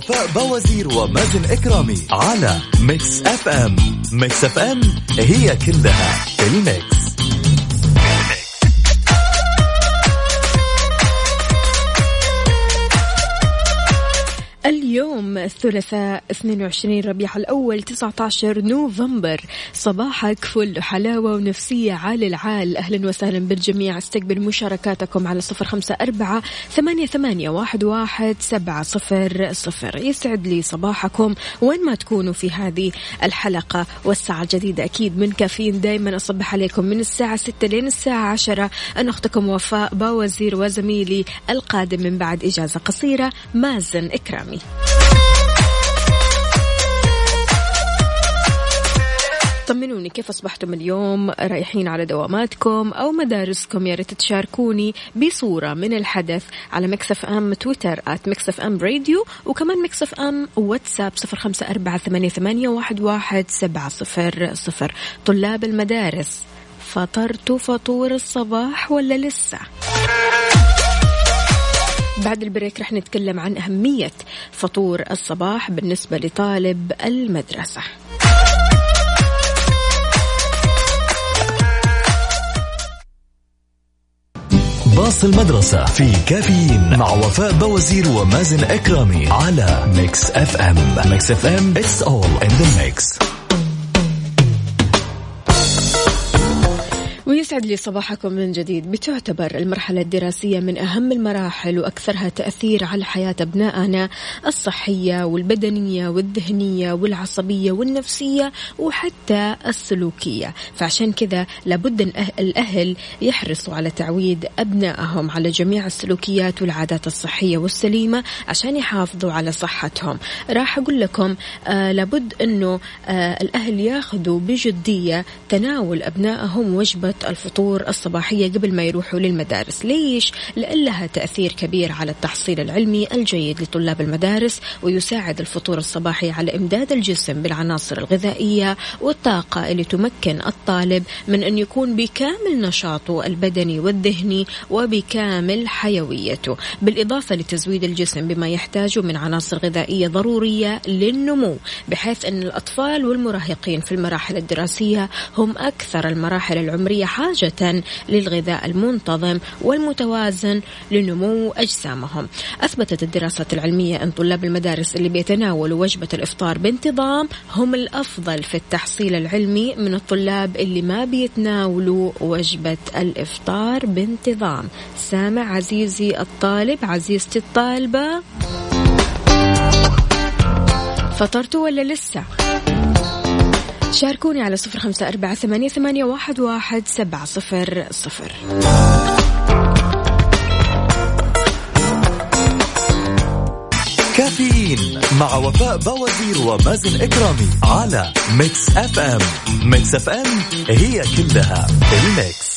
وفاء بوازير ومازن إكرامي على Mix FM Mix FM هي كلها ال Mix. الثلاثاء 22 ربيع الأول 19 نوفمبر. صباحك فل حلاوة ونفسية عال العال. أهلا وسهلا بالجميع. استقبل مشاركاتكم على صفر خمسة أربعة ثمانية, ثمانية واحد, واحد سبعة صفر صفر. يسعد لي صباحكم. وين ما تكونوا في هذه الحلقة والساعة الجديدة أكيد من كافيين دايما أصبح عليكم من الساعة ستة لين الساعة عشرة. أنا أختكم وفاء باوزير وزميلي القادم من بعد إجازة قصيرة مازن إكرامي. طمنوني كيف أصبحتم اليوم رايحين على دواماتكم أو مدارسكم؟ يا ريت تشاركوني بصورة من الحدث على Mix FM تويتر at Mix FM Radio وكمان Mix FM واتساب صفر خمسة أربعة ثمانية, واحد سبعة صفر صفر. طلاب المدارس فطرتوا فطور الصباح ولا لسه؟ بعد ال break رح نتكلم عن أهمية فطور الصباح بالنسبة لطالب المدرسة. باص المدرسة في كافيين مع وفاء بوازير ومازن إكرامي على Mix FM. Mix FM It's all in the mix. ويسعد لي صباحكم من جديد. بتعتبر المرحلة الدراسية من أهم المراحل وأكثرها تأثير على حياة أبنائنا الصحية والبدنية والذهنية والعصبية والنفسية وحتى السلوكية. فعشان كذا لابد أن الأهل يحرصوا على تعويد أبنائهم على جميع السلوكيات والعادات الصحية والسليمة عشان يحافظوا على صحتهم. راح أقول لكم آه لابد أنه آه الأهل ياخذوا بجدية تناول أبنائهم وجبة الفطور الصباحية قبل ما يروحوا للمدارس ليش؟ لأن لها تأثير كبير على التحصيل العلمي الجيد لطلاب المدارس ويساعد الفطور الصباحي على إمداد الجسم بالعناصر الغذائية والطاقة اللي تمكن الطالب من أن يكون بكامل نشاطه البدني والذهني وبكامل حيويته بالإضافة لتزويد الجسم بما يحتاجه من عناصر غذائية ضرورية للنمو بحيث أن الأطفال والمراهقين في المراحل الدراسية هم أكثر المراحل العمرية حاجة للغذاء المنتظم والمتوازن لنمو أجسامهم. أثبتت الدراسات العلمية أن طلاب المدارس اللي بيتناولوا وجبة الإفطار بانتظام هم الأفضل في التحصيل العلمي من الطلاب اللي ما بيتناولوا وجبة الإفطار بانتظام. سامع عزيزي الطالب عزيزتي الطالبة. فطرتوا ولا لسه؟ شاركوني على صفر خمسة أربعة ثمانية, ثمانية واحد, واحد سبعة صفر صفر. كافيين مع وفاء بوازير ومازن إكرامي على Mix FM Mix FM هي كلها ال mix.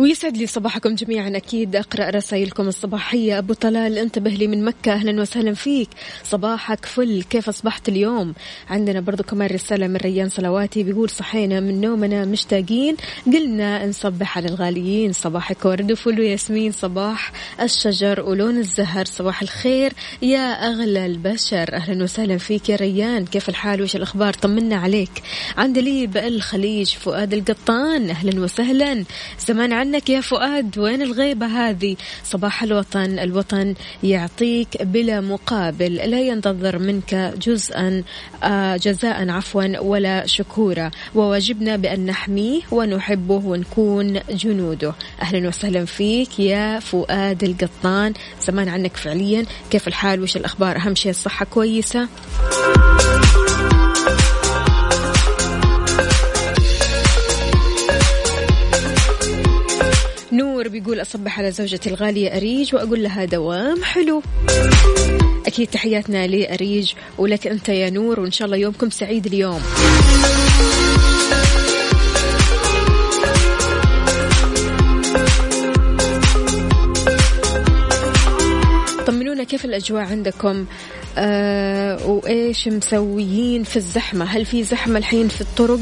ويسعد لي صباحكم جميعا. أكيد أقرأ رسائلكم الصباحية. أبو طلال انتبه لي من مكة. أهلا وسهلا فيك. صباحك فل. كيف أصبحت اليوم؟ عندنا برضو كمان رسالة من ريان صلواتي. بيقول صحينا من نومنا مشتاقين. قلنا نصبح على الغاليين. صباحك ورد وفل وياسمين. صباح الشجر ولون الزهر. صباح الخير يا أغلى البشر. أهلا وسهلا فيك يا ريان. كيف الحال؟ وش الأخبار؟ طمنا عليك. عندليب الخليج فؤاد القطان. أهلا وسهلا. زمان عنك يا فؤاد وين الغيبة هذه؟ صباح الوطن الوطن يعطيك بلا مقابل لا ينتظر منك جزءا آه جزاء عفوا ولا شكورا. وواجبنا بأن نحميه ونحبه ونكون جنوده. أهلا وسهلا فيك يا فؤاد القطان. زمان عنك فعليا. كيف الحال؟ وش الأخبار؟ أهم شيء الصحة كويسة؟ بيقول أصبح على زوجتي الغالية أريج وأقول لها دوام حلو. أكيد تحياتنا لأريج ولك أنت يا نور وإن شاء الله يومكم سعيد اليوم. طمنونا كيف الأجواء عندكم. آه وإيش مسويين في الزحمة؟ هل في زحمة الحين في الطرق؟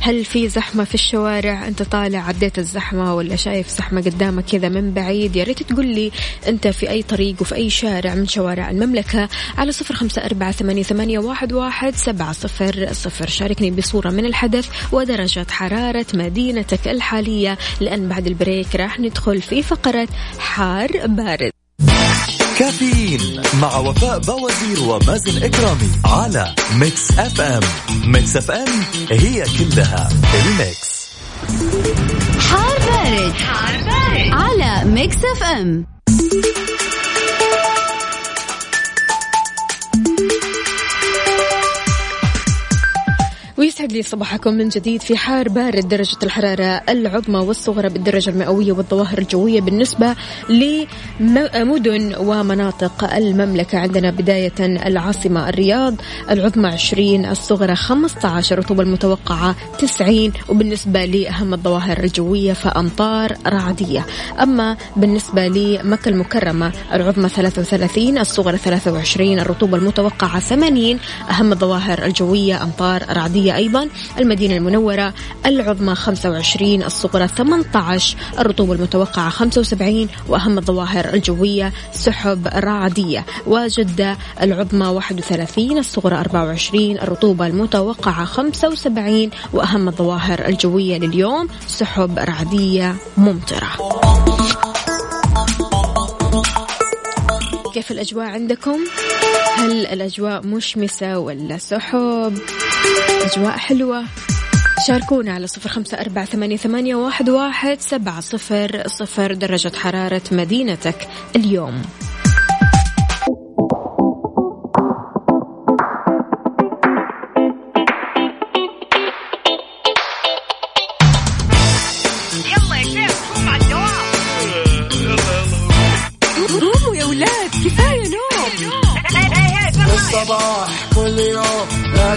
هل في زحمة في الشوارع؟ أنت طالع عديت الزحمة ولا شايف زحمة قدامك كذا من بعيد؟ يا ريت تقول لي أنت في أي طريق وفي أي شارع من شوارع المملكة على صفر خمسة أربعة ثمانية, ثمانية واحد, واحد سبعة صفر صفر. شاركني بصورة من الحدث ودرجة حرارة مدينتك الحالية لأن بعد البريك راح ندخل في فقرة حار بارد. كافيين مع وفاء بوازير ومازن إكرامي على Mix FM. Mix FM هي كلها ال mix. حار بارد, حار بارد. على Mix FM. ويسعد لي صباحكم من جديد في حار بارد درجة الحرارة العظمى والصغرى بالدرجة المئوية والظواهر الجوية بالنسبة لمدن ومناطق المملكة. عندنا بداية العاصمة الرياض العظمى 20 الصغرى 15 الرطوبة المتوقعة 90 وبالنسبة لأهم الظواهر الجوية فأمطار رعدية. أما بالنسبة لمكة المكرمة العظمى 33 الصغرى 23 الرطوبة المتوقعة 80 أهم الظواهر الجوية أمطار رعدية أيضا. المدينة المنورة العظمى 25 الصغرى 18 الرطوبة المتوقعة 75 وأهم الظواهر الجوية سحب رعدية وجدة العظمى 31 الصغرى 24 الرطوبة المتوقعة 75 وأهم الظواهر الجوية لليوم سحب رعدية ممطرة كيف الأجواء عندكم؟ هل الأجواء مشمسة ولا سحب؟ أجواء حلوة. شاركونا على صفر خمسة أربعة ثمانية, ثمانية واحد, واحد سبعة صفر صفر درجة حرارة مدينتك اليوم.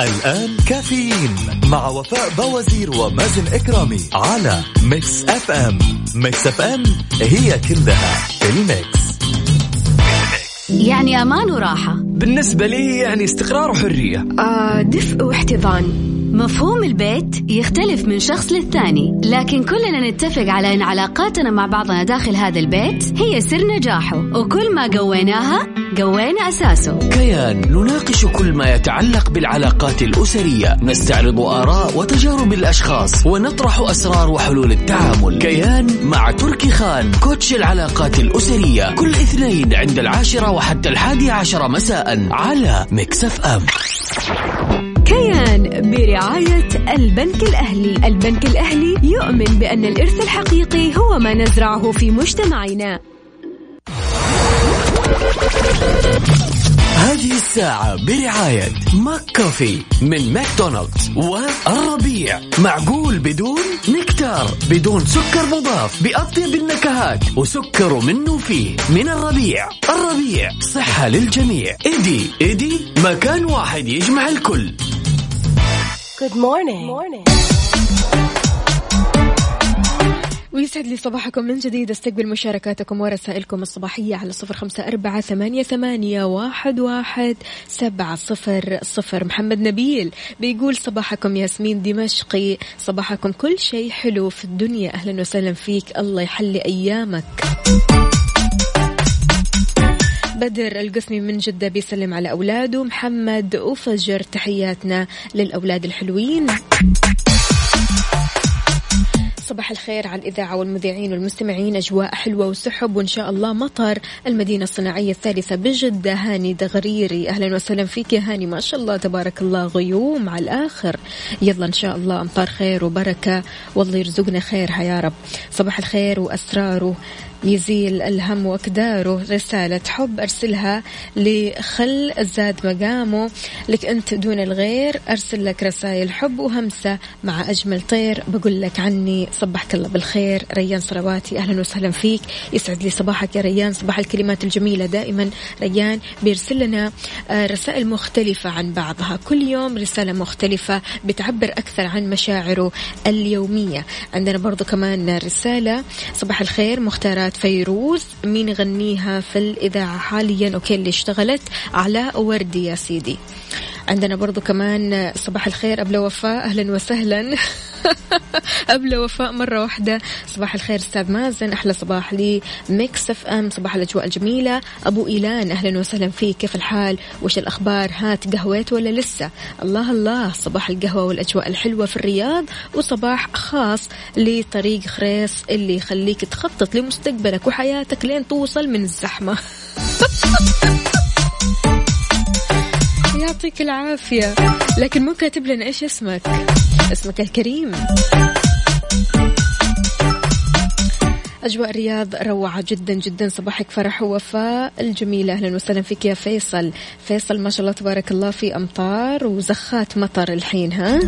الآن كافيين مع وفاء بوازير ومازن إكرامي على Mix FM Mix FM هي كلها ال mix. يعني أمان وراحة. بالنسبة لي يعني استقرار وحرية. آه دفء واحتضان. مفهوم البيت يختلف من شخص للثاني لكن كلنا نتفق على أن علاقاتنا مع بعضنا داخل هذا البيت هي سر نجاحه وكل ما قويناها قوينا أساسه. كيان نناقش كل ما يتعلق بالعلاقات الأسرية نستعرض آراء وتجارب الأشخاص ونطرح أسرار وحلول التعامل. كيان مع تركي خان coach العلاقات الأسرية كل اثنين عند العاشرة وحتى الحادي عشر مساء على Mix FM. كيان برعاية البنك الأهلي. البنك الأهلي يؤمن بأن الإرث الحقيقي هو ما نزرعه في مجتمعنا. هذه الساعة برعاية McCafé من ماكدونالدز والربيع. معقول بدون نكتار بدون سكر مضاف بأطيب النكهات وسكر منه فيه. من الربيع. الربيع صحة للجميع. إيدي إيدي مكان واحد يجمع الكل. ويسعد لي صباحكم من جديد. استقبل مشاركاتكم ورسائلكم الصباحية على صفر خمسة أربعة ثمانية, ثمانية واحد, واحد سبعة صفر صفر. محمد نبيل بيقول صباحكم ياسمين دمشقي. صباحكم كل شيء حلو في الدنيا. أهلا وسهلا فيك. الله يحلي أيامك. بدر القسمي من جدة بيسلم على أولاده. محمد وفجر تحياتنا للأولاد الحلوين. صباح الخير على الإذاعة والمذيعين والمستمعين. أجواء حلوة وسحب وإن شاء الله مطر. المدينة الصناعية الثالثة بجدة هاني دغريري. أهلا وسهلا فيك يا هاني. ما شاء الله تبارك الله. غيوم على الآخر. يلا إن شاء الله أمطار خير وبركة. والله يرزقنا خيرها يا رب. صباح الخير وأسراره. يزيل الهم وأقداره. رسالة حب أرسلها لخل الزاد مقامه. لك أنت دون الغير أرسل لك رسائل حب وهمسة مع أجمل طير. بقول لك عني صبحك الله بالخير. ريان صلواتي أهلا وسهلا فيك. يسعد لي صباحك يا ريان. صباح الكلمات الجميلة دائما. ريان بيرسل لنا آه، رسائل مختلفة عن بعضها. كل يوم رسالة مختلفة بتعبر أكثر عن مشاعره اليومية. عندنا برضو كمان رسالة. صباح الخير مختارات أغنية فيروز. مين يغنيها في الإذاعة حاليا؟ okay اللي اشتغلت علاء وردي يا سيدي. عندنا برضو كمان صباح الخير أبلة وفاء أهلا وسهلا. أبلة وفاء مرة واحدة. صباح الخير أستاذ مازن. أحلى صباح لي Mix FM صباح الأجواء الجميلة. أبو إيلان أهلا وسهلا فيك. كيف الحال؟ وش الأخبار؟ ها تقهويت ولا لسه؟ الله الله. صباح القهوة والأجواء الحلوة في الرياض. وصباح خاص لطريق خريص اللي يخليك تخطط لمستقبلك وحياتك لين توصل من الزحمة. يعطيك العافية. لكن مو كاتب لنا إيش اسمك. اسمك الكريم. أجواء الرياض روعة جدا جدا. صباحك فرح ووفاء. الجميلة. أهلا وسهلا فيك يا فيصل. فيصل ما شاء الله تبارك الله في أمطار وزخات مطر الحين ها؟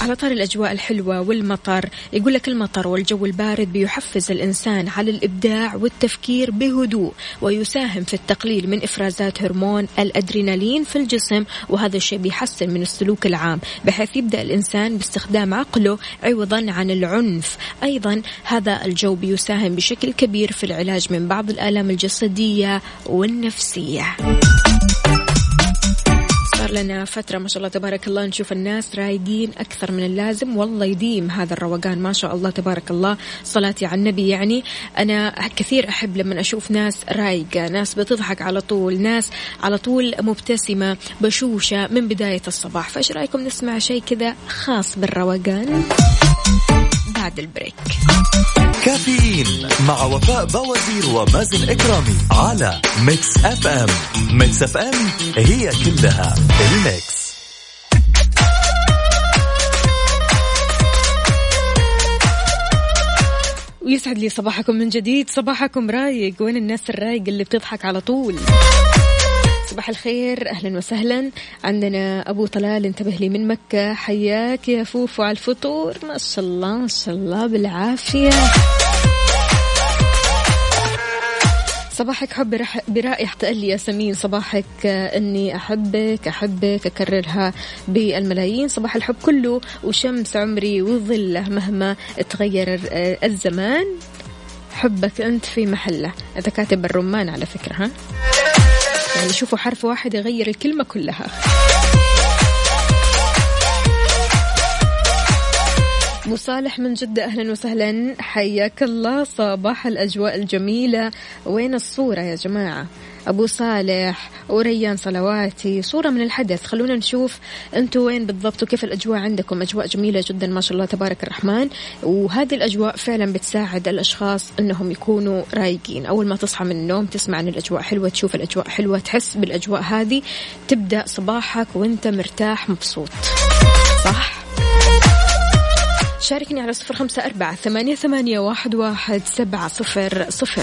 على طار الأجواء الحلوة والمطر يقول لك المطر والجو البارد بيحفز الإنسان على الإبداع والتفكير بهدوء ويساهم في التقليل من إفرازات هرمون الأدرينالين في الجسم وهذا الشيء بيحسن من السلوك العام بحيث يبدأ الإنسان باستخدام عقله عوضا عن العنف. أيضا هذا الجو بيساهم بشكل كبير في العلاج من بعض الآلام الجسدية والنفسية. صار لنا فترة ما شاء الله تبارك الله نشوف الناس رايقين أكثر من اللازم. والله يديم هذا الروقان ما شاء الله تبارك الله. صلاتي على النبي يعني أنا كثير أحب لما أشوف ناس رايقة ناس بتضحك على طول ناس على طول مبتسمة بشوشة من بداية الصباح. فإيش رأيكم نسمع شيء كذا خاص بالروقان؟ بعد ال break. كافيين مع وفاء بوازير ومازن إكرامي على Mix FM. Mix FM هي كلها ال mix. ويسعد لي صباحكم من جديد. صباحكم رايق. وين الناس الرايق اللي بتضحك على طول؟ صباح الخير أهلا وسهلا. عندنا أبو طلال انتبه لي من مكة. حياك يا فوفو على الفطور. ما شاء الله ما شاء الله بالعافية. صباحك حب برائحة لي ياسمين صباحك أني أحبك أحبك أكررها بالملايين. صباح الحب كله وشمس عمري وظله مهما تغير الزمان. حبك أنت في محله. هذا كاتب الرمان على فكرة ها؟ يعني شوفوا حرف واحد يغير الكلمة كلها. أبو صالح من جدة أهلا وسهلا. حياك الله صباح الأجواء الجميلة. وين الصورة يا جماعة؟ أبو صالح وريان صلواتي. صورة من الحدث. خلونا نشوف أنتم وين بالضبط وكيف الأجواء عندكم. أجواء جميلة جدا ما شاء الله تبارك الرحمن. وهذه الأجواء فعلا بتساعد الأشخاص إنهم يكونوا رايقين. أول ما تصحى من النوم تسمع إن الأجواء حلوة تشوف الأجواء حلوة تحس بالأجواء هذه. تبدأ صباحك وأنت مرتاح مبسوط. صح؟ شاركني على صفر خمسة أربعة ثمانية, ثمانية واحد, واحد سبعة صفر صفر.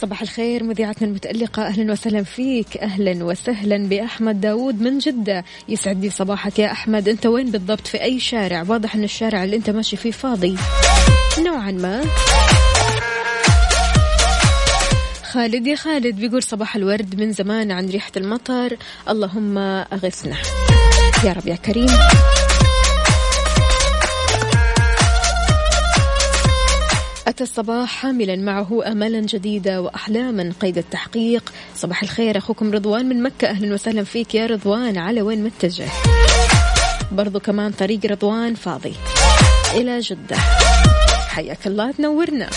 صباح الخير مذيعتنا المتألقة أهلا وسهلا فيك. أهلا وسهلا بأحمد داود من جدة. يسعد لي صباحك يا أحمد. أنت وين بالضبط؟ في أي شارع؟ واضح أن الشارع اللي أنت ماشي فيه فاضي. نوعا ما. خالد يا خالد بيقول صباح الورد من زمان عن ريحة المطر. اللهم أغثنا. يا رب يا كريم. أتى الصباح حاملا معه أملا جديدة وأحلاما قيد التحقيق. صباح الخير أخوكم رضوان من مكة. أهلا وسهلا فيك يا رضوان. على وين متجه؟ برضو كمان طريق رضوان فاضي. إلى جدة. حياك الله تنورنا.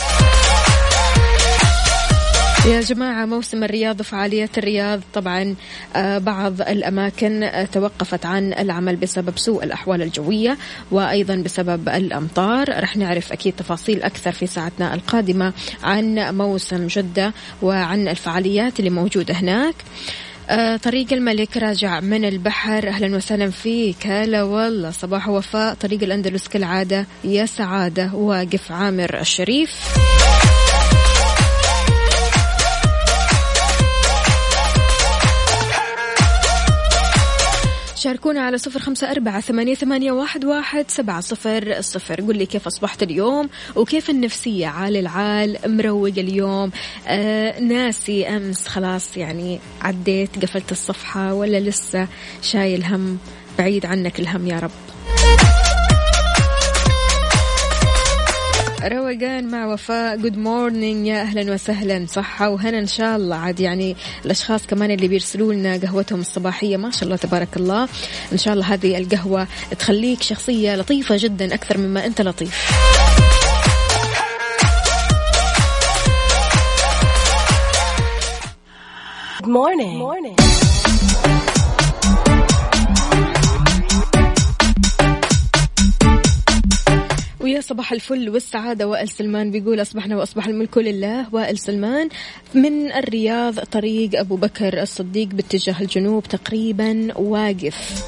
يا جماعة موسم الرياض وفعاليات الرياض طبعا آه، بعض الأماكن آه، توقفت عن العمل بسبب سوء الأحوال الجوية وأيضا بسبب الأمطار. رح نعرف أكيد تفاصيل أكثر في ساعتنا القادمة عن موسم جدة وعن الفعاليات اللي موجودة هناك. آه، طريق الملك راجع من البحر. أهلا وسهلا فيك. هلا والله صباح وفاء طريق الأندلس كالعادة يا سعادة واقف عامر الشريف. شاركونا على صفر خمسة أربعة ثمانية, ثمانية واحد, واحد سبعة صفر الصفر قل لي كيف أصبحت اليوم وكيف النفسية عال العال مروق اليوم؟ آه ناسي أمس خلاص يعني عديت قفلت الصفحة ولا لسه شايل هم؟ بعيد عنك الهم يا رب. روقان مع وفاء. good morning يا أهلا وسهلا. صحة وهنا إن شاء الله. عاد يعني الأشخاص كمان اللي بيرسلوا لنا قهوتهم الصباحية ما شاء الله تبارك الله. إن شاء الله هذه القهوة تخليك شخصية لطيفة جدا أكثر مما أنت لطيف. Good morning. Good morning. ويا صباح الفل والسعادة وائل سلمان بيقول أصبحنا وأصبح الملك لله. وائل سلمان من الرياض طريق أبو بكر الصديق باتجاه الجنوب تقريبا واقف.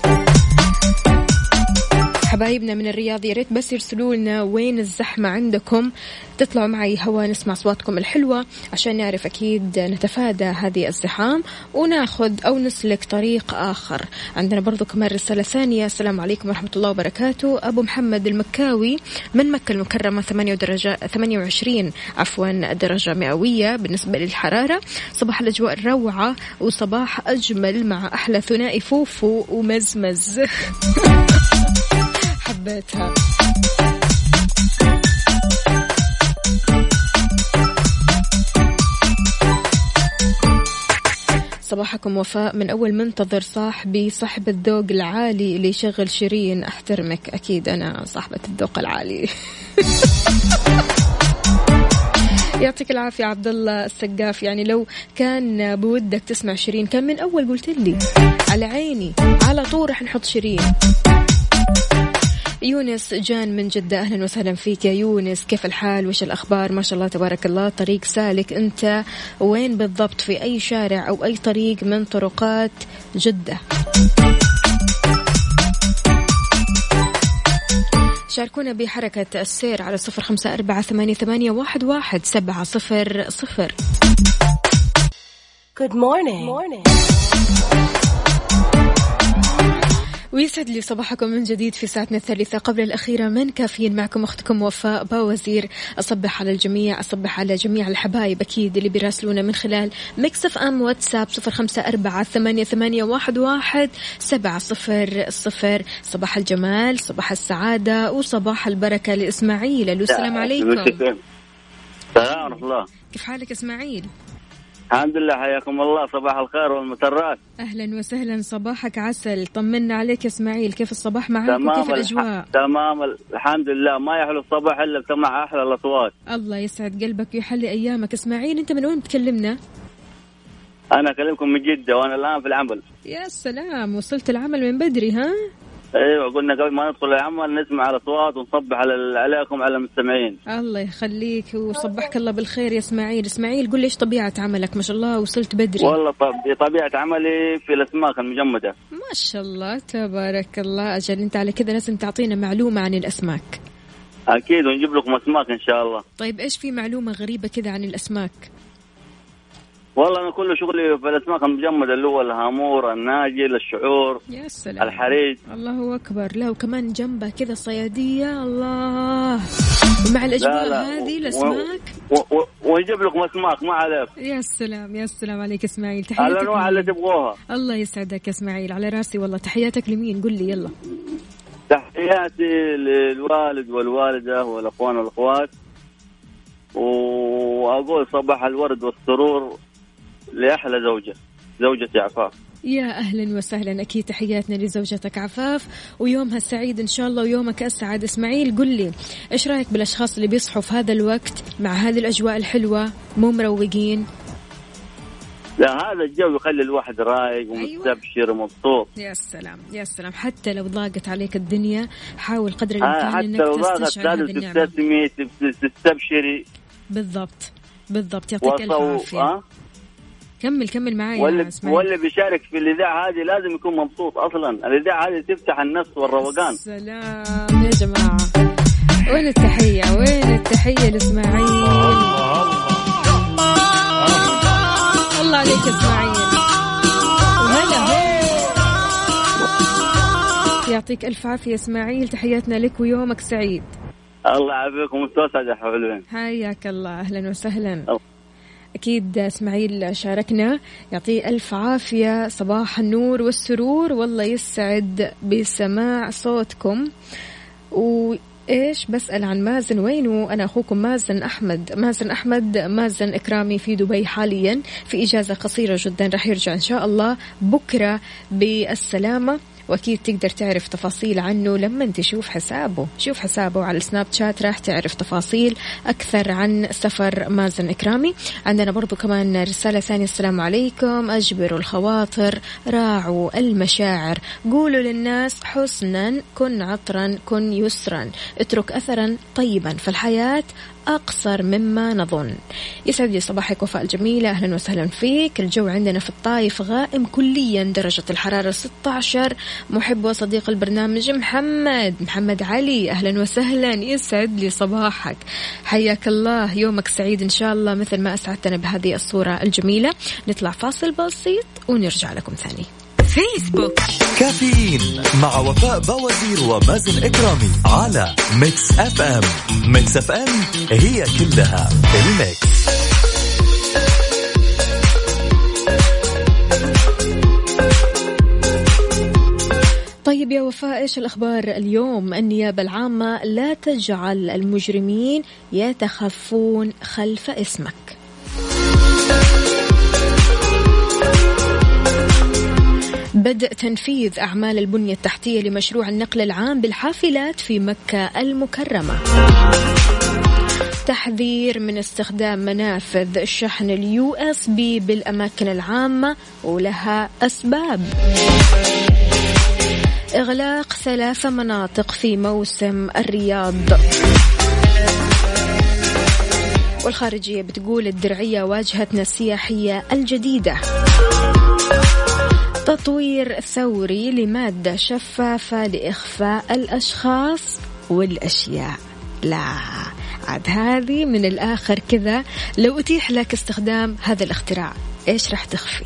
حبايبنا من الرياض يا ريت بس يرسلوا لنا وين الزحمة عندكم. تطلعوا معي هوا نسمع أصواتكم الحلوة عشان نعرف أكيد نتفادى هذه الزحام وناخذ أو نسلك طريق آخر. عندنا برضو كمان رسالة ثانية. السلام عليكم ورحمة الله وبركاته. أبو محمد المكاوي من مكة المكرمة 8 درجة 28 عفوا درجة مئوية بالنسبة للحرارة. صباح الأجواء الروعة وصباح أجمل مع أحلى ثنائي فوفو ومزمز. حبيتها صباحكم وفاء. من أول منتظر صاحبي صاحب الذوق العالي اللي يشغل شيرين. أحترمك أكيد أنا صاحبة الذوق العالي. يعطيك العافية عبد الله السقاف. يعني لو كان بودك تسمع شيرين كان من أول قلت لي على عيني على طول رح نحط شيرين. يونس جان من جدة أهلا وسهلا فيك يا يونس. كيف الحال؟ وش الأخبار؟ ما شاء الله تبارك الله. طريق سالك أنت وين بالضبط؟ في أي شارع أو أي طريق من طرقات جدة؟ شاركونا بحركة السير على صفر خمسة أربعة ثمانية, ثمانية واحد, واحد سبعة صفر صفر. Good morning. Good morning. ويسعد لي صباحكم من جديد في ساعتنا الثالثة. قبل الأخيرة من كافيين معكم أختكم وفاء باوزير. أصبح على الجميع أصبح على جميع الحبايب أكيد اللي بيراسلونا من خلال Mix FM واتساب صفر خمسة أربعة ثمانية, ثمانية واحد, واحد سبعة صفر صفر. صباح الجمال صباح السعادة وصباح البركة لإسماعيل. ألو السلام عليكم. السلام ورحمة الله. كيف حالك إسماعيل؟ الحمد لله حياكم الله صباح الخير والمسرات. أهلا وسهلا صباحك عسل طمنا عليك يا إسماعيل كيف الصباح معك وكيف الأجواء؟ الح... تمام الحمد لله ما يحلو الصباح إلا بسمع أحلى الأصوات. الله يسعد قلبك ويحلي أيامك. إسماعيل أنت من وين بتكلمنا؟ أنا أكلمكم من جدة وأنا الآن في العمل. يا سلام وصلت العمل من بدري ها؟ أيوه قلنا قبل ما ندخل العمل نسمع الاصوات ونصبح على عليكم على المستمعين. الله يخليك وصبحك الله بالخير يا اسماعيل. اسماعيل قل لي إيش طبيعة عملك؟ ما شاء الله وصلت بدري. والله طب طبيعة عملي في الأسماك المجمدة. ما شاء الله تبارك الله. أجل أنت على كذا لازم تعطينا معلومة عن الأسماك. أكيد ونجيب لكم أسماك إن شاء الله. طيب إيش في معلومة غريبة كذا عن الأسماك؟ والله أنا كل شغلي في الأسماك المجمدة اللي هو الهامور الناجل الشعور يا سلام. الحريج الله أكبر. لا وكمان جنبه كذا صيادية. الله. ومع الأجواء لا. لا. هذه الأسماك. و... و... ونجيب لكم أسماك ما عليك. يا سلام يا سلام عليك إسماعيل. تحياتك الانواع اللي؟ تبغوها. الله يسعدك يا إسماعيل. على راسي والله. تحياتك لمين؟ قل لي يلا. تحياتي للوالد والوالدة والأخوان والأخوات. وأقول صباح الورد والسرور لأحلى زوجة زوجتي عفاف يا أهلا وسهلا. أكيد تحياتنا لزوجتك عفاف. ويومها سعيد إن شاء الله ويومك أسعد. إسماعيل قل لي إيش رأيك بالأشخاص اللي بيصحوا في هذا الوقت مع هذه الأجواء الحلوة؟ مو مروقين؟ لا هذا الجو يخلي الواحد رايق ومستبشر ومبسوط. يا سلام يا سلام. حتى لو ضاقت عليك الدنيا حاول قدر الإمكان إنك لو هذه لازم تبتسمي تستبشري. بالضبط بالضبط. يعطيك الف عافية. كمل كمل معي واللي إسماعيل. واللي بيشارك في الإذاعة هذه لازم يكون مبسوط أصلا. الإذاعة هذه تفتح النفس والروقان. سلام يا جماعة. وين التحية؟ وين التحية لإسماعيل؟ الله عليك إسماعيل. وهلا يعطيك ألف عافية إسماعيل. تحياتنا لك ويومك سعيد. الله يعافيكم. مستوسع يا حلوين. حياك الله. أهلا وسهلا. أو. أكيد إسماعيل شاركنا. يعطيه ألف عافية صباح النور والسرور. والله يسعد بسماع صوتكم. وإيش بسأل عن مازن؟ وينه؟ أنا أخوكم مازن أحمد. مازن أحمد مازن إكرامي في دبي حاليا في إجازة قصيرة جدا رح يرجع إن شاء الله. بكرة بالسلامة. وأكيد تقدر تعرف تفاصيل عنه لما تشوف حسابه. شوف حسابه على السناب شات راح تعرف تفاصيل أكثر عن سفر مازن إكرامي. عندنا برضو كمان رسالة ثانية السلام عليكم. أجبروا الخواطر راعوا المشاعر. قولوا للناس حسنا كن عطرا كن يسرا. اترك اثرا طيبا فالحياه أقصر مما نظن. يسعد لي صباحك وفاء الجميلة أهلا وسهلا فيك. الجو عندنا في الطايف غائم كليا درجة الحرارة 16 محب وصديق البرنامج محمد محمد علي أهلا وسهلا يسعد لي صباحك. حياك الله يومك سعيد إن شاء الله مثل ما أسعدتنا بهذه الصورة الجميلة. نطلع فاصل بسيط ونرجع لكم ثاني. فيسبوك. كافيين مع وفاء باوزير ومازن إكرامي على Mix FM Mix FM هي كلها ال Mix طيب يا وفاء إيش الأخبار اليوم. النيابة العامة لا تجعل المجرمين يتخفون خلف اسمك. بدء تنفيذ أعمال البنية التحتية لمشروع النقل العام بالحافلات في مكة المكرمة. تحذير من استخدام منافذ الشحن ال USB بالأماكن العامة ولها أسباب. إغلاق ثلاث مناطق في موسم الرياض. والخارجية بتقول الدرعية واجهتنا السياحية الجديدة. تطوير ثوري لمادة شفافة لإخفاء الأشخاص والأشياء. لا عاد هذه من الآخر كذا. لو أتيح لك استخدام هذا الاختراع إيش راح تخفي؟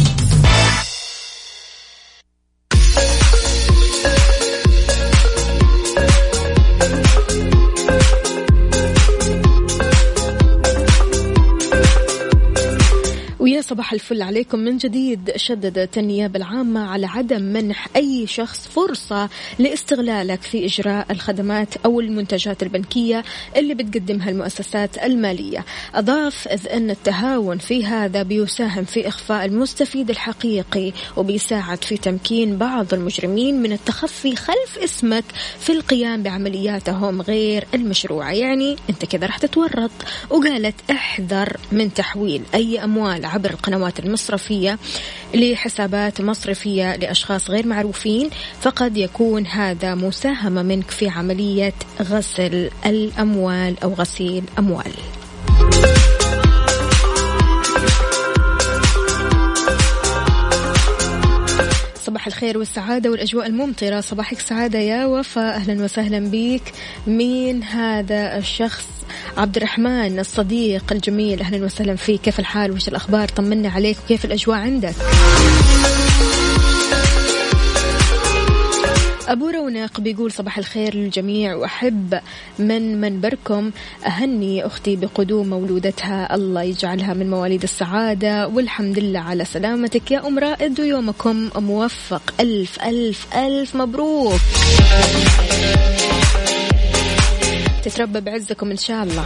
صباح الفل عليكم. من جديد شددت النيابة العامة على عدم منح أي شخص فرصة لاستغلالك في إجراء الخدمات أو المنتجات البنكية اللي بتقدمها المؤسسات المالية. أضاف إذ أن التهاون في هذا بيساهم في إخفاء المستفيد الحقيقي وبيساعد في تمكين بعض المجرمين من التخفي خلف اسمك في القيام بعملياتهم غير المشروعة يعني أنت كذا راح تتورط. وقالت احذر من تحويل أي أموال عبر القنوات المصرفية لحسابات مصرفية لأشخاص غير معروفين فقد يكون هذا مساهمة منك في عملية غسل الأموال أو غسيل أموال. صباح الخير والسعادة والأجواء الممطرة. صباحك سعادة يا وفاء أهلا وسهلا بك مين هذا الشخص؟ عبد الرحمن الصديق الجميل. أهلا وسهلا فيك. كيف الحال؟ وش الأخبار؟ طمنا عليك. وكيف الأجواء عندك؟ أبو رونق بيقول صباح الخير للجميع وأحب من منبركم. أهني أختي بقدوم مولودتها الله يجعلها من مواليد السعادة والحمد لله على سلامتك يا أم رائد ويومكم موفق. ألف ألف ألف مبروك. تتربى بعزكم إن شاء الله.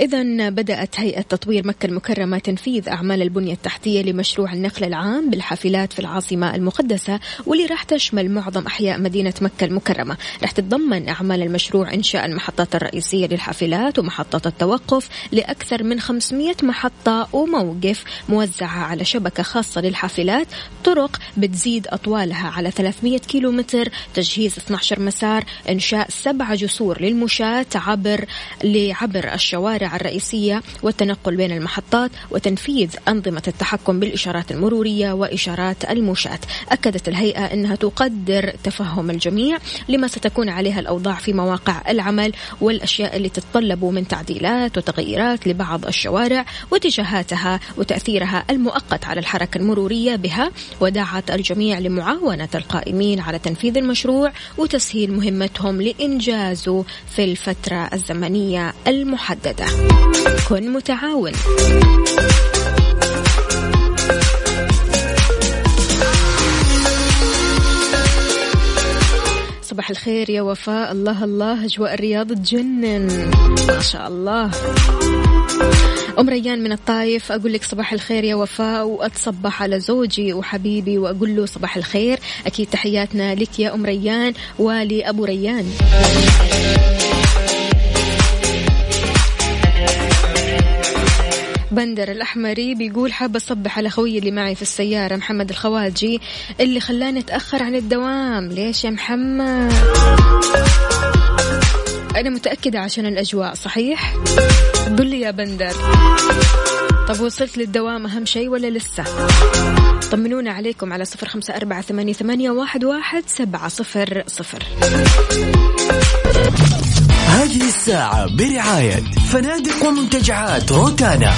إذا بدأت هيئة تطوير مكة المكرمة تنفيذ أعمال البنية التحتية لمشروع النقل العام بالحافلات في العاصمة المقدسة واللي راح تشمل معظم أحياء مدينة مكة المكرمة. راح تتضمن أعمال المشروع إنشاء المحطات الرئيسية للحافلات ومحطات التوقف لأكثر من 500 محطة وموقف موزعة على شبكة خاصة للحافلات. طرق بتزيد أطوالها على 300 كيلو متر تجهيز 12 مسار. إنشاء سبع جسور للمشاة عبر لعبر الشوارع الرئيسية والتنقل بين المحطات وتنفيذ أنظمة التحكم بالإشارات المرورية وإشارات المشاة أكدت الهيئة أنها تقدر تفهم الجميع لما ستكون عليها الأوضاع في مواقع العمل والأشياء اللي تتطلب من تعديلات وتغييرات لبعض الشوارع واتجاهاتها وتأثيرها المؤقت على الحركة المرورية بها. ودعت الجميع لمعاونة القائمين على تنفيذ المشروع وتسهيل مهمتهم لإنجازه في الفترة الزمنية المحددة. كن متعاون. صباح الخير يا وفاء. الله الله أجواء الرياض تجنن. ما شاء الله. أم ريان من الطايف. أقول لك صباح الخير يا وفاء وأتصبح على زوجي وحبيبي وأقول له صباح الخير. أكيد تحياتنا لك يا أم ريان ولأبو ريان. بندر الأحمري بيقول حابة أصبح على خوي اللي معي في السيارة محمد الخواجي اللي خلاني أتأخر عن الدوام. ليش يا محمد؟ أنا متأكدة عشان الأجواء صحيح؟ قل لي يا بندر. طب وصلت للدوام أهم شيء ولا لسه؟ طمنونا عليكم على صفر خمسة أربعة ثمانية, ثمانية واحد, واحد سبعة صفر صفر. هذه الساعة برعاية فنادق ومنتجعات روتانا.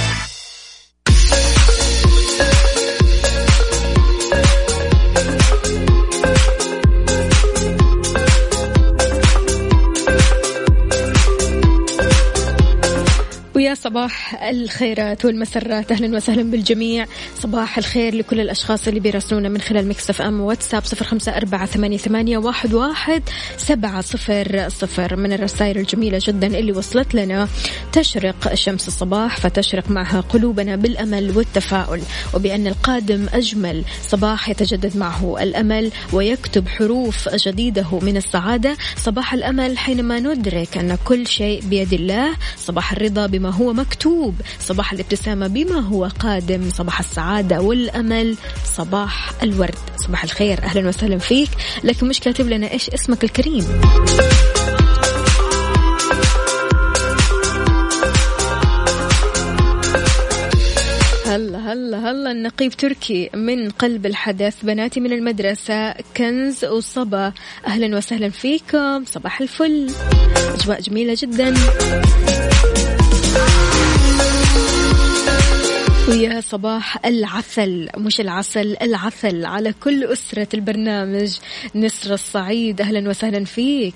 ويا صباح الخيرات والمسرات. أهلا وسهلا بالجميع. صباح الخير لكل الأشخاص اللي بيراسلونا من خلال مكسف إم واتساب صفر خمسة أربعة ثمانية, ثمانية واحد, واحد سبعة صفر صفر. من الرسائل الجميلة جدا اللي وصلت لنا تشرق شمس الصباح فتشرق معها قلوبنا بالأمل والتفاؤل. وبأن القادم أجمل صباح يتجدد معه الأمل ويكتب حروف جديدة من السعادة. صباح الأمل حينما ندرك أن كل شيء بيد الله. صباح الرضا بما هو مكتوب. صباح الابتسامة بما هو قادم. صباح السعادة والأمل. صباح الورد. صباح الخير. أهلا وسهلا فيك. لكن مش كاتب لنا إيش اسمك الكريم. هلا هلا هلا. النقيب تركي من قلب الحدث. بناتي من المدرسة. كنز وصبا. أهلا وسهلا فيكم. صباح الفل. أجواء جميلة جدا. ويا صباح العسل مش العسل العسل على كل أسرة البرنامج. نسر الصعيد أهلا وسهلا فيك.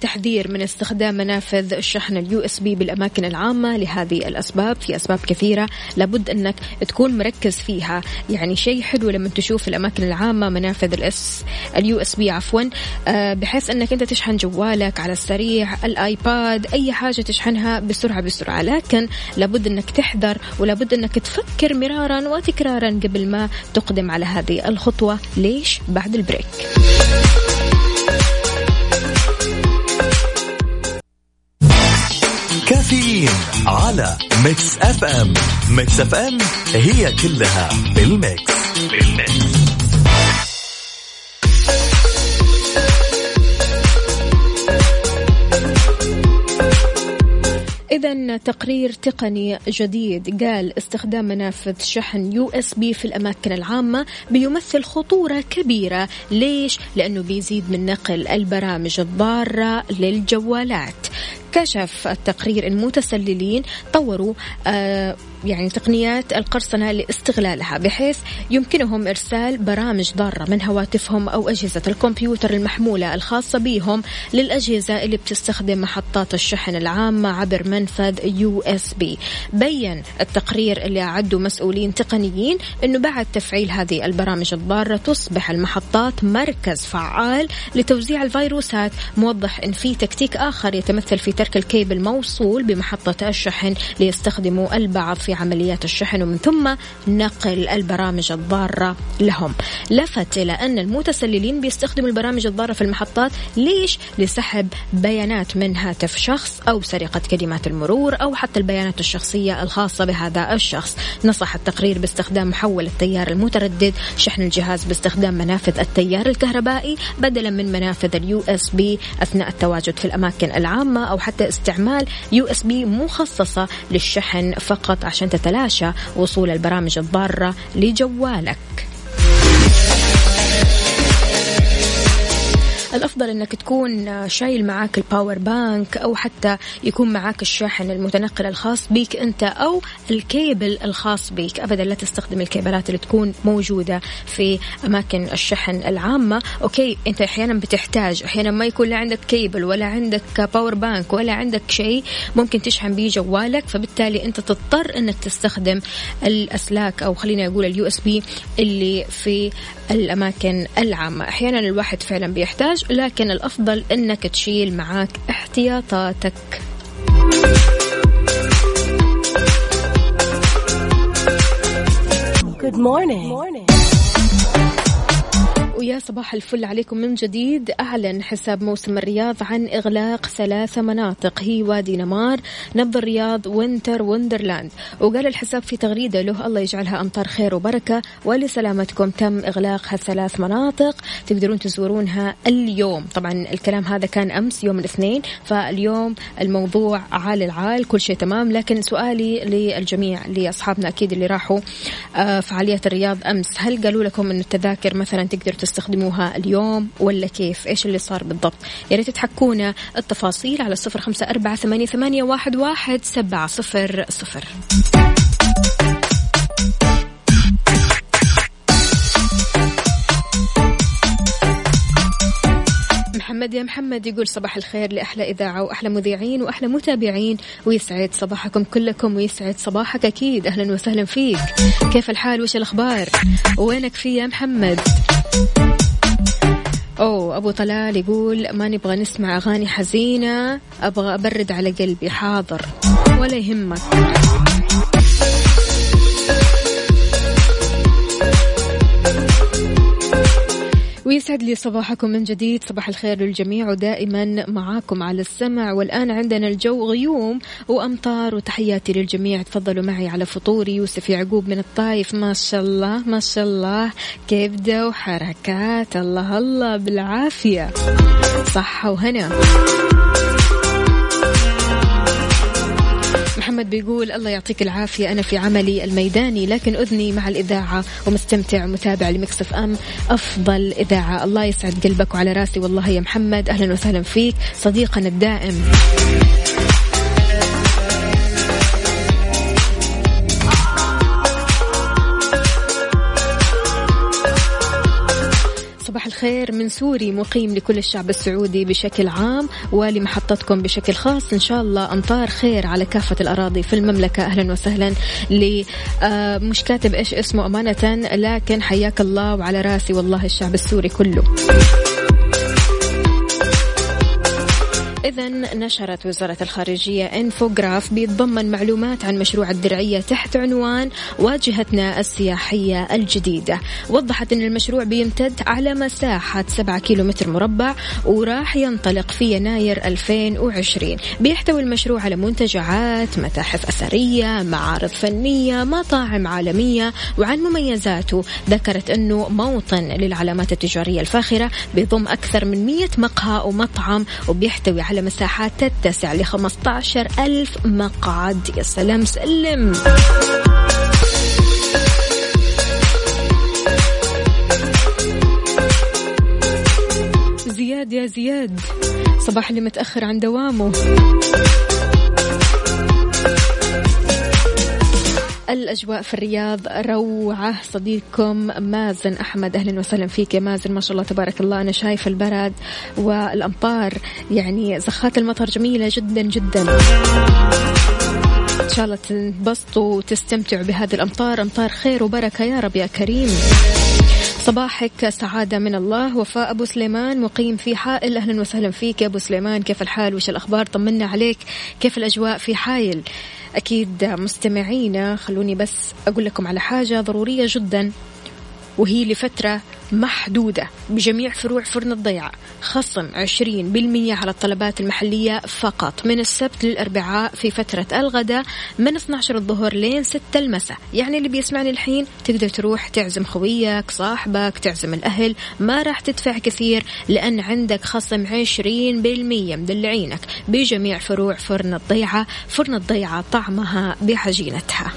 تحذير من استخدام منافذ الشحن ال USB بالأماكن العامة لهذه الأسباب. في أسباب كثيرة لابد أنك تكون مركز فيها. يعني شيء حلو لما تشوف الأماكن العامة منافذ ال S ال USB عفوا آه، بحيث أنك أنت تشحن جوالك على السريع ال iPad أي حاجة تشحنها بسرعة بسرعة. لكن لابد أنك تحذر ولابد أنك تفكر مرارا وتكرارا قبل ما تقدم على هذه الخطوة. ليش؟ بعد ال break. كافيين على Mix FM Mix FM هي كلها بال Mix. بال Mix إذا تقرير تقني جديد. قال استخدام منافذ شحن USB في الأماكن العامة بيمثل خطورة كبيرة. ليش؟ لأنه بيزيد من نقل البرامج الضارة للجوالات. كشف التقرير المتسللين طوروا آه يعني تقنيات القرصنة لاستغلالها بحيث يمكنهم إرسال برامج ضارة من هواتفهم أو أجهزة الكمبيوتر المحمولة الخاصة بهم للأجهزة اللي بتستخدم محطات الشحن العامة عبر منفذ USB. بين التقرير اللي أعده مسؤولين تقنيين أنه بعد تفعيل هذه البرامج الضارة تصبح المحطات مركز فعال لتوزيع الفيروسات موضح أن في تكتيك آخر يتمثل في ترك الكيبل موصول بمحطة الشحن ليستخدموا البعض في عمليات الشحن ومن ثم نقل البرامج الضارة لهم لفت إلى أن المتسللين بيستخدموا البرامج الضارة في المحطات ليش؟ لسحب بيانات من هاتف شخص أو سرقة كلمات المرور أو حتى البيانات الشخصية الخاصة بهذا الشخص نصح التقرير باستخدام محول التيار المتردد شحن الجهاز باستخدام منافذ التيار الكهربائي بدلا من منافذ ال USB أثناء التواجد في الأماكن العامة أو حتى استعمال USB مخصصة للشحن فقط عشان تتلاشى وصول البرامج الضارة لجوالك. الأفضل إنك تكون شايل معاك ال power bank أو حتى يكون معاك الشاحن المتنقل الخاص بيك أنت أو الكيبل الخاص بيك. ابدا لا تستخدم ال cableات اللي تكون موجودة في أماكن الشحن العامة. okay أنت أحيانا بتحتاج أحيانا ما يكون لا عندك كيبل ولا عندك power bank ولا عندك شيء ممكن تشحن به جوالك فبالتالي أنت تضطر إنك تستخدم الأسلاك أو خلينا أقول اليو اس بي اللي في الأماكن العامة. أحيانا الواحد فعلا بيحتاج لكن الأفضل أنك تشيل معاك احتياطاتك Good morning. Good morning. ويا صباح الفل عليكم من جديد. أعلن حساب موسم الرياض عن إغلاق ثلاث مناطق هي وادي نمار نبض الرياض وينتر وندرلاند. وقال الحساب في تغريدة له الله يجعلها أمطار خير وبركة ولسلامتكم تم إغلاق هالثلاث مناطق تقدرون تزورونها اليوم. طبعا الكلام هذا كان أمس يوم الاثنين فاليوم الموضوع عال العال كل شيء تمام. لكن سؤالي للجميع لأصحابنا أكيد اللي راحوا آه، فعاليات الرياض أمس هل قالوا لكم أن التذاكر مثلا تقدر تستخدموها اليوم ولا كيف؟ إيش اللي صار بالضبط؟ يا ريت تحكونا التفاصيل على صفر خمسة أربعة ثمانية, واحد سبعة صفر صفر. محمد يا محمد يقول صباح الخير لأحلى إذاعة وأحلى مذيعين وأحلى متابعين ويسعد صباحكم كلكم ويسعد صباحك أكيد. أهلا وسهلا فيك. كيف الحال؟ وش الأخبار؟ وينك في يا محمد؟ أوه أبو طلال يقول ما نبغى نسمع أغاني حزينة أبغى أبرد على قلبي حاضر ولا يهمك. ويسعد لي صباحكم من جديد. صباح الخير للجميع ودائما معاكم على السمع. والآن عندنا الجو غيوم وأمطار وتحياتي للجميع. تفضلوا معي على فطوري. يوسف يعقوب من الطايف. ما شاء الله ما شاء الله. كبدة وحركات الله الله بالعافية. صحة وهنا. محمد بيقول الله يعطيك العافية أنا في عملي الميداني لكن أذني مع الإذاعة ومستمتع ومتابع لمكسف أم. أفضل إذاعة. الله يسعد قلبك وعلى راسي. والله يا محمد أهلا وسهلا فيك. صديقنا الدائم. الخير من سوري مقيم لكل الشعب السعودي بشكل عام ولمحطتكم بشكل خاص. إن شاء الله أمطار خير على كافة الأراضي في المملكة. أهلا وسهلا ل آه، مش كاتب إيش اسمه أمانة لكن حياك الله وعلى رأسي والله الشعب السوري كله. إذا نشرت وزارة الخارجية انفوجراف بيتضمن معلومات عن مشروع الدرعية تحت عنوان واجهتنا السياحية الجديدة. وضحت أن المشروع بيمتد على مساحة 7 كيلومتر مربع وراح ينطلق في يناير 2020 بيحتوي المشروع على منتجعات متاحف أثرية معارض فنية مطاعم عالمية وعن مميزاته ذكرت أنه موطن للعلامات التجارية الفاخرة بيضم أكثر من 100 مقهى ومطعم وبيحتوي على على مساحات تتسع ل 15 ألف مقعد. يا سلام سلم. زياد يا زياد صباح اللي متأخر عن دوامه. الأجواء في الرياض روعة. صديقكم مازن أحمد. أهلا وسهلا فيك يا مازن. ما شاء الله تبارك الله. أنا شايف البرد والأمطار يعني زخات المطر جميلة جدا جدا. إن شاء الله تنبسطوا وتستمتعوا بهذه الأمطار. أمطار خير وبركة يا رب يا كريم. صباحك سعادة من الله. وفاء أبو سليمان مقيم في حائل. أهلا وسهلا فيك يا أبو سليمان. كيف الحال؟ وش الأخبار؟ طمنا عليك. كيف الأجواء في حائل؟ أكيد مستمعينا خلوني بس أقول لكم على حاجة ضرورية جدا. وهي لفترة محدودة بجميع فروع فرن الضيعة خصم 20% على الطلبات المحلية فقط. من السبت للأربعاء في فترة الغداء من 12 الظهر لين 6 المساء. يعني اللي بيسمعني الحين تقدر تروح تعزم خويك صاحبك تعزم الأهل. ما راح تدفع كثير لأن عندك خصم 20% مدلعينك بجميع فروع فرن الضيعة فرن الضيعة طعمها بعجينتها.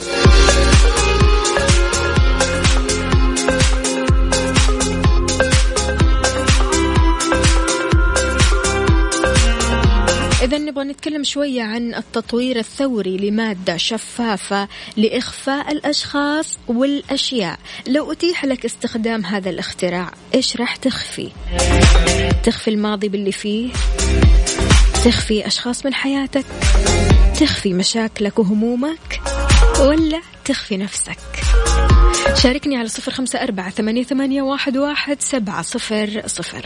إذا نبغى نتكلم شوية عن التطوير الثوري لمادة شفافة لإخفاء الأشخاص والأشياء. لو أتيح لك استخدام هذا الاختراع إيش راح تخفي؟ تخفي الماضي باللي فيه؟ تخفي أشخاص من حياتك؟ تخفي مشاكلك وهمومك؟ ولا تخفي نفسك؟ شاركني على صفر خمسة أربعة ثمانية, واحد سبعة صفر صفر.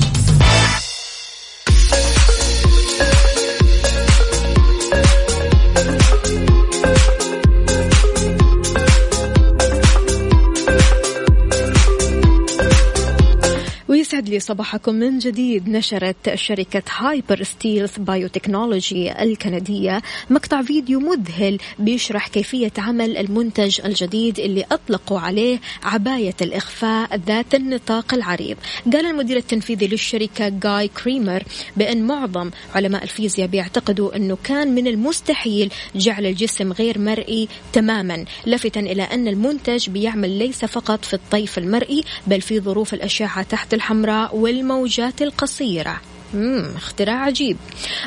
يسعد لي صباحكم من جديد. نشرت شركة هايبر ستيلث بايوتكنولوجي الكندية مقطع فيديو مذهل بيشرح كيفية عمل المنتج الجديد اللي أطلقوا عليه عباية الإخفاء ذات النطاق العريض. قال المدير التنفيذي للشركة جاي كريمر بأن معظم علماء الفيزياء بيعتقدوا أنه كان من المستحيل جعل الجسم غير مرئي تماما لافتا إلى أن المنتج بيعمل ليس فقط في الطيف المرئي بل في ظروف الأشعة تحت الحمراء. الحمراء والموجات القصيرة. مم اختراع عجيب.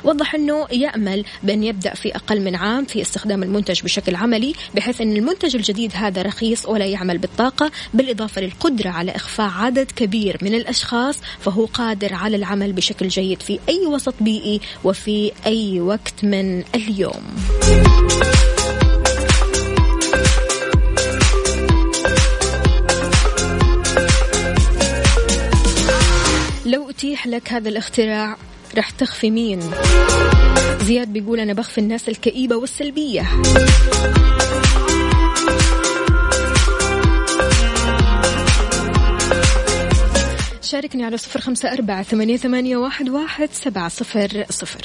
وضح أنه يأمل بأن يبدأ في أقل من عام في استخدام المنتج بشكل عملي بحيث أن المنتج الجديد هذا رخيص ولا يعمل بالطاقة بالإضافة للقدرة على إخفاء عدد كبير من الأشخاص فهو قادر على العمل بشكل جيد في أي وسط بيئي وفي أي وقت من اليوم. لو أتيح لك هذا الاختراع رح تخفي مين؟ زياد بيقول أنا بخفي الناس الكئيبة والسلبية. شاركني على صفر خمسة أربعة ثمانية, ثمانية واحد, واحد سبعة صفر صفر.